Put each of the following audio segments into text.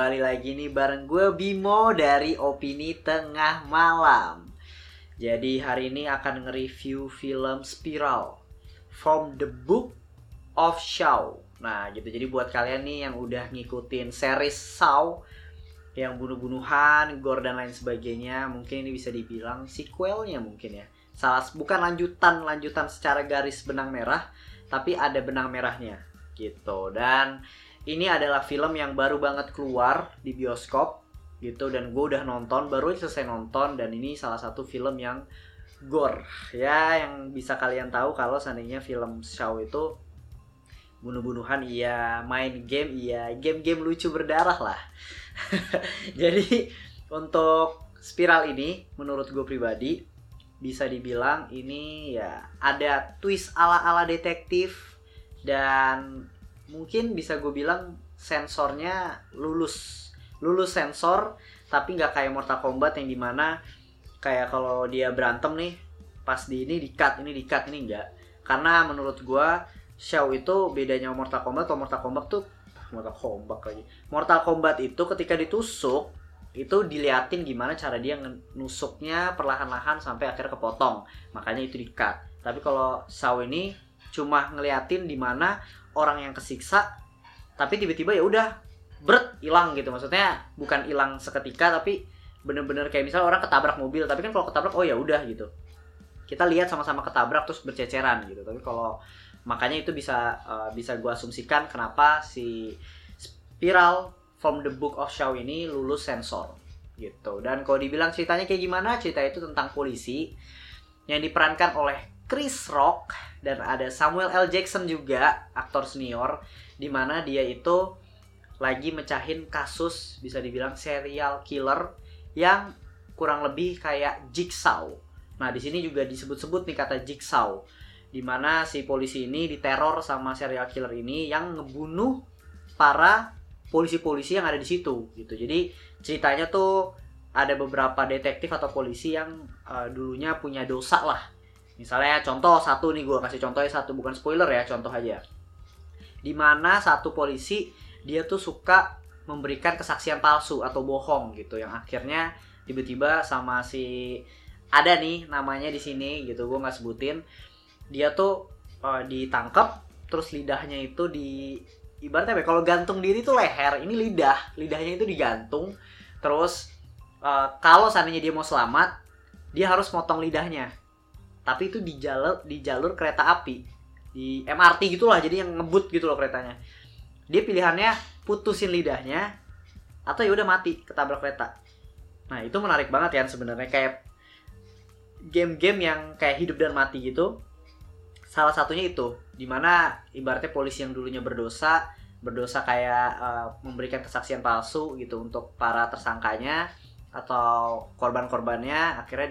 Kembali lagi nih bareng gue Bimo dari Opini Tengah Malam. Jadi hari ini akan nge-review film Spiral from the Book of Shaw. Nah, gitu. Jadi buat kalian nih yang udah ngikutin series Shaw yang bunuh-bunuhan, gore dan lain sebagainya, mungkin ini bisa dibilang sequelnya mungkin ya. Salah bukan lanjutan lanjutan secara garis benang merah, tapi ada benang merahnya gitu. Dan ini adalah film yang baru banget keluar di bioskop gitu dan gue udah nonton baru selesai nonton dan ini salah satu film yang gore. Ya yang bisa kalian tahu kalau seandainya film Shaw itu bunuh-bunuhan iya main game iya game-game lucu berdarah lah. Jadi untuk spiral ini menurut gue pribadi bisa dibilang ini ya ada twist ala-ala detektif dan mungkin bisa gue bilang sensornya lulus. Lulus sensor tapi nggak kayak Mortal Kombat yang di mana kayak kalau dia berantem nih pas di ini di cut ini di cut ini enggak karena menurut gua Shaw itu bedanya Mortal Kombat atau Mortal Kombat tuh Mortal Kombat lagi. Mortal Kombat itu ketika ditusuk itu diliatin gimana cara dia nusuknya perlahan-lahan sampai akhirnya kepotong. Makanya itu di cut tapi kalau Shaw ini cuma ngeliatin di mana orang yang kesiksa tapi tiba-tiba ya udah berat hilang gitu. Maksudnya bukan hilang seketika tapi bener-bener kayak misalnya orang ketabrak mobil tapi kan kalau ketabrak oh ya udah gitu. Kita lihat sama-sama ketabrak terus berceceran gitu. Tapi kalau makanya itu bisa uh, bisa gue asumsikan kenapa si spiral from the book of Shaw ini lulus sensor gitu. Dan kalau dibilang ceritanya kayak gimana cerita itu tentang polisi yang diperankan oleh Chris Rock dan ada Samuel L Jackson juga aktor senior di mana dia itu lagi mecahin kasus bisa dibilang serial killer yang kurang lebih kayak jigsaw. Nah, di sini juga disebut-sebut nih kata jigsaw. Di mana si polisi ini diteror sama serial killer ini yang ngebunuh para polisi-polisi yang ada di situ gitu. Jadi ceritanya tuh ada beberapa detektif atau polisi yang uh, dulunya punya dosa lah. Misalnya contoh satu nih gue kasih contohnya satu bukan spoiler ya contoh aja. Di mana satu polisi dia tuh suka memberikan kesaksian palsu atau bohong gitu yang akhirnya tiba-tiba sama si ada nih namanya di sini gitu gue nggak sebutin. Dia tuh uh, ditangkap terus lidahnya itu di ibaratnya apa ya, kalau gantung diri tuh leher ini lidah lidahnya itu digantung. Terus uh, kalau seandainya dia mau selamat dia harus motong lidahnya tapi itu di jalur di jalur kereta api. Di MRT gitulah jadi yang ngebut gitu loh keretanya. Dia pilihannya putusin lidahnya atau ya udah mati ketabrak kereta. Nah itu menarik banget kan sebenarnya. Kayak game-game yang kayak hidup dan mati gitu salah satunya itu. Di mana ibaratnya polisi yang dulunya berdosa berdosa kayak uh, memberikan kesaksian palsu gitu untuk para tersangkanya atau korban-korbannya akhirnya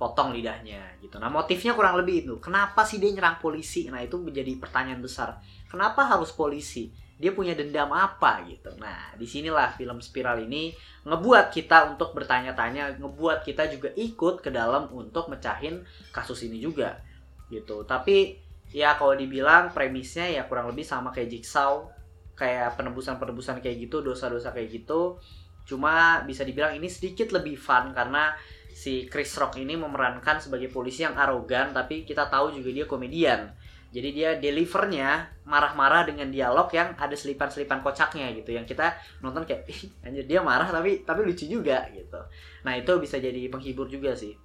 dipotong lidahnya gitu. Nah motifnya kurang lebih itu. Kenapa sih dia nyerang polisi? Nah itu menjadi pertanyaan besar. Kenapa harus polisi? dia punya dendam apa gitu. Nah, di sinilah film Spiral ini ngebuat kita untuk bertanya-tanya, ngebuat kita juga ikut ke dalam untuk mecahin kasus ini juga gitu. Tapi ya kalau dibilang premisnya ya kurang lebih sama kayak Jigsaw, kayak penebusan-penebusan kayak gitu, dosa-dosa kayak gitu. Cuma bisa dibilang ini sedikit lebih fun karena si Chris Rock ini memerankan sebagai polisi yang arogan tapi kita tahu juga dia komedian. Jadi dia delivernya marah-marah dengan dialog yang ada selipan-selipan kocaknya gitu yang kita nonton kayak anjir dia marah tapi tapi lucu juga gitu. Nah itu bisa jadi penghibur juga sih.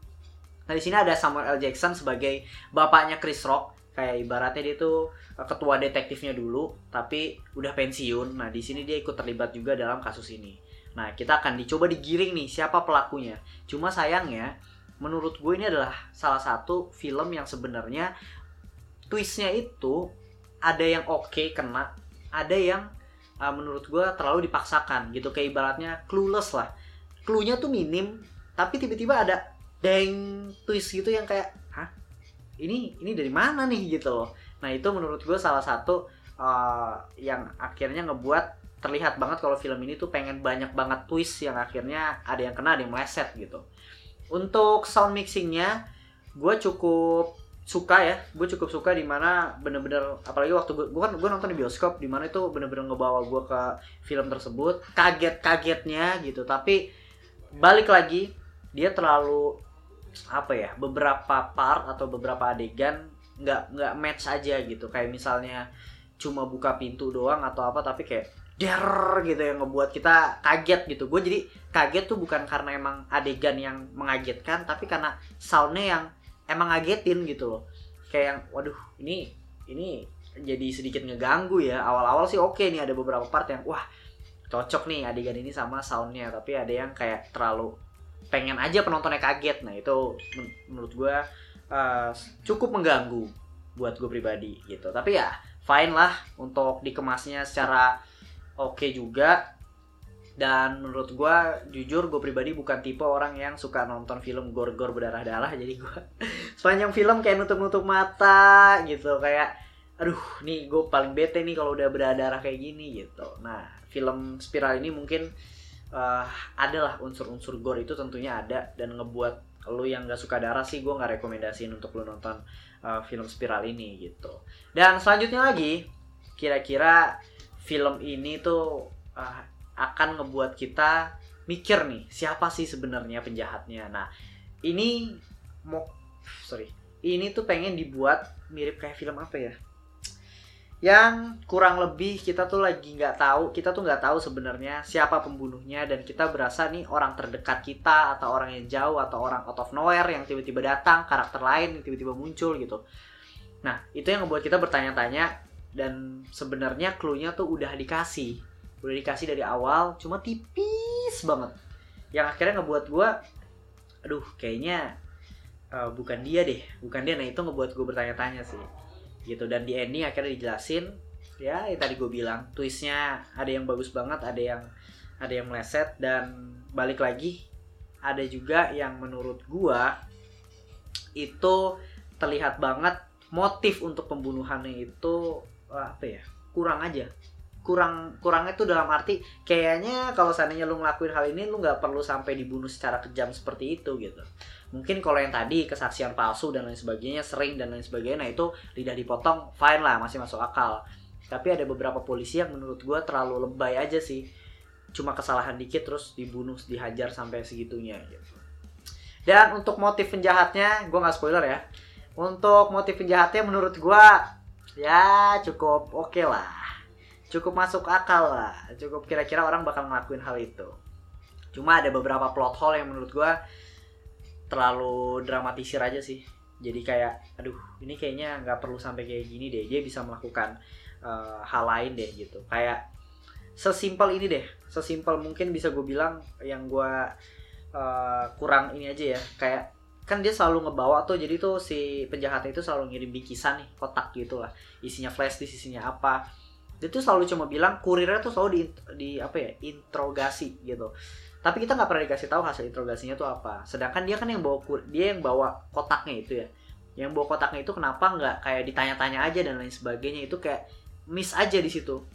Nah di sini ada Samuel L. Jackson sebagai bapaknya Chris Rock. Kayak ibaratnya dia tuh ketua detektifnya dulu tapi udah pensiun. Nah di sini dia ikut terlibat juga dalam kasus ini nah kita akan dicoba digiring nih siapa pelakunya. Cuma sayangnya menurut gue ini adalah salah satu film yang sebenarnya twistnya itu ada yang oke okay, kena ada yang uh, menurut gue terlalu dipaksakan gitu. Kayak ibaratnya clueless lah. Cluenya tuh minim tapi tiba-tiba ada deng twist gitu yang kayak hah? Ini ini dari mana nih? gitu loh. Nah itu menurut gue salah satu uh, yang akhirnya ngebuat terlihat banget kalau film ini tuh pengen banyak banget twist yang akhirnya ada yang kena ada yang meleset gitu. Untuk sound mixingnya gue cukup suka ya. Gue cukup suka di mana bener-bener apalagi waktu gue kan gue nonton di bioskop di mana itu bener-bener ngebawa gue ke film tersebut. Kaget-kagetnya gitu tapi balik lagi dia terlalu apa ya beberapa part atau beberapa adegan nggak nggak match aja gitu. Kayak misalnya cuma buka pintu doang atau apa tapi kayak der gitu yang ngebuat kita kaget gitu. Gue jadi kaget tuh bukan karena emang adegan yang mengagetkan tapi karena soundnya yang emang ngagetin gitu loh. Kayak yang waduh ini ini jadi sedikit ngeganggu ya. Awal-awal sih oke nih ada beberapa part yang wah cocok nih adegan ini sama soundnya. Tapi ada yang kayak terlalu pengen aja penontonnya kaget. Nah itu men menurut gue uh, cukup mengganggu buat gue pribadi gitu. Tapi ya fine lah untuk dikemasnya secara oke okay juga. Dan menurut gue jujur gue pribadi bukan tipe orang yang suka nonton film gor-gor berdarah-darah jadi gue sepanjang film kayak nutup-nutup mata gitu kayak aduh nih gue paling bete nih kalau udah berdarah kayak gini gitu. Nah film spiral ini mungkin uh, adalah unsur-unsur gore itu tentunya ada. Dan ngebuat lu yang gak suka darah sih gue nggak rekomendasiin untuk lu nonton uh, film spiral ini gitu. Dan selanjutnya lagi kira-kira film ini tuh uh, akan ngebuat kita mikir nih siapa sih sebenarnya penjahatnya. Nah ini mau sorry ini tuh pengen dibuat mirip kayak film apa ya? Yang kurang lebih kita tuh lagi nggak tahu, kita tuh nggak tahu sebenarnya siapa pembunuhnya dan kita berasa nih orang terdekat kita atau orang yang jauh atau orang out of nowhere yang tiba-tiba datang, karakter lain yang tiba-tiba muncul gitu. Nah, itu yang membuat kita bertanya-tanya dan sebenarnya clue-nya tuh udah dikasih. Udah dikasih dari awal cuma tipis banget. Yang akhirnya ngebuat gue aduh kayaknya uh, bukan dia deh. Bukan dia. Nah itu ngebuat gue bertanya-tanya sih. Gitu. Dan di ending akhirnya dijelasin. Ya, ya tadi gue bilang twistnya ada yang bagus banget ada yang ada yang meleset. Dan balik lagi ada juga yang menurut gue itu terlihat banget motif untuk pembunuhannya itu apa ya kurang aja. Kurang kurangnya tuh dalam arti kayaknya kalau seandainya lu ngelakuin hal ini lu nggak perlu sampai dibunuh secara kejam seperti itu gitu. Mungkin kalau yang tadi kesaksian palsu dan lain sebagainya sering dan lain sebagainya nah itu lidah dipotong fine lah masih masuk akal. Tapi ada beberapa polisi yang menurut gue terlalu lebay aja sih. Cuma kesalahan dikit terus dibunuh dihajar sampai segitunya gitu. Dan untuk motif penjahatnya gue nggak spoiler ya. Untuk motif penjahatnya menurut gue ya cukup oke okay lah. Cukup masuk akal lah. Cukup kira-kira orang bakal ngelakuin hal itu. Cuma ada beberapa plot hole yang menurut gue terlalu dramatisir aja sih. Jadi kayak aduh ini kayaknya nggak perlu sampai kayak gini deh. Dia bisa melakukan uh, hal lain deh gitu. Kayak sesimpel ini deh. Sesimpel mungkin bisa gue bilang yang gue uh, kurang ini aja ya. Kayak kan dia selalu ngebawa tuh jadi tuh si penjahatnya itu selalu ngirim bikisan nih kotak gitu lah. Isinya flash disk isinya apa. Dia tuh selalu cuma bilang kurirnya tuh selalu di, di apa ya interogasi gitu. Tapi kita nggak pernah dikasih tahu hasil interogasinya tuh apa. Sedangkan dia kan yang bawa kur dia yang bawa kotaknya itu ya. Yang bawa kotaknya itu kenapa nggak kayak ditanya-tanya aja dan lain sebagainya. Itu kayak miss aja di situ.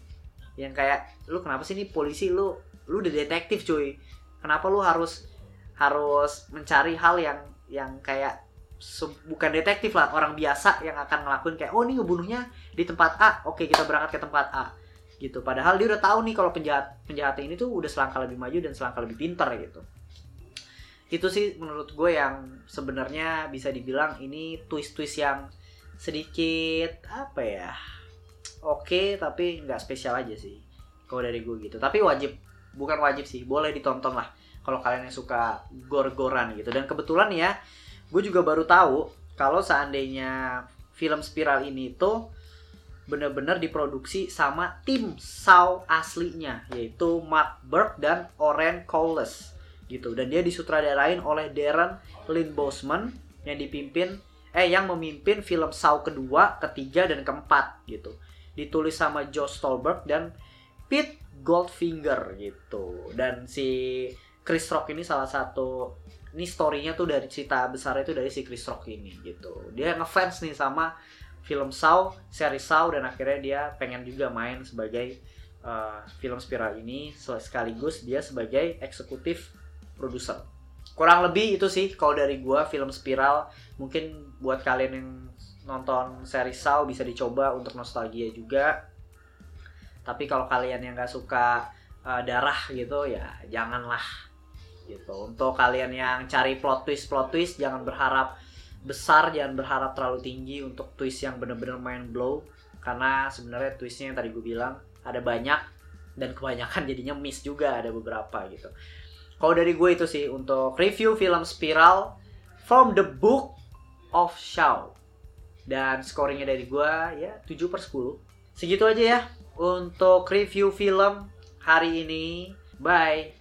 Yang kayak lu kenapa sih ini polisi? Lu lu udah detektif cuy. Kenapa lu harus harus mencari hal yang yang kayak bukan detektif lah orang biasa yang akan ngelakuin kayak oh ini ngebunuhnya di tempat A. Oke kita berangkat ke tempat A. Gitu. Padahal dia udah tahu nih kalau penjahat penjahatnya ini tuh udah selangkah lebih maju dan selangkah lebih pintar gitu. Itu sih menurut gue yang sebenarnya bisa dibilang ini twist-twist yang sedikit apa ya oke tapi nggak spesial aja sih kalau dari gue gitu. Tapi wajib bukan wajib sih boleh ditonton lah kalau kalian yang suka gor-goran gitu dan kebetulan ya gue juga baru tahu kalau seandainya film Spiral ini tuh bener-bener diproduksi sama tim Saw aslinya yaitu Mark Burke dan Oren Cowles gitu dan dia disutradarain oleh Darren Lynn Boseman yang dipimpin eh yang memimpin film Saw kedua, ketiga dan keempat gitu. Ditulis sama Joe Stolberg dan Pete Goldfinger gitu. Dan si Chris Rock ini salah satu ini storynya tuh dari cerita besar itu dari si Chris Rock ini gitu. Dia ngefans nih sama film Saw seri Saw dan akhirnya dia pengen juga main sebagai uh, film Spiral ini sekaligus dia sebagai eksekutif produser. Kurang lebih itu sih kalau dari gua film Spiral. Mungkin buat kalian yang nonton seri Saw bisa dicoba untuk nostalgia juga. Tapi kalau kalian yang nggak suka uh, darah gitu ya janganlah gitu. Untuk kalian yang cari plot twist plot twist jangan berharap besar jangan berharap terlalu tinggi untuk twist yang bener-bener main blow. Karena sebenarnya twistnya yang tadi gue bilang ada banyak dan kebanyakan jadinya miss juga ada beberapa gitu. Kalau dari gue itu sih untuk review film Spiral from the book of Shaw. Dan scoringnya dari gue ya 7 per 10 segitu aja ya untuk review film hari ini. Bye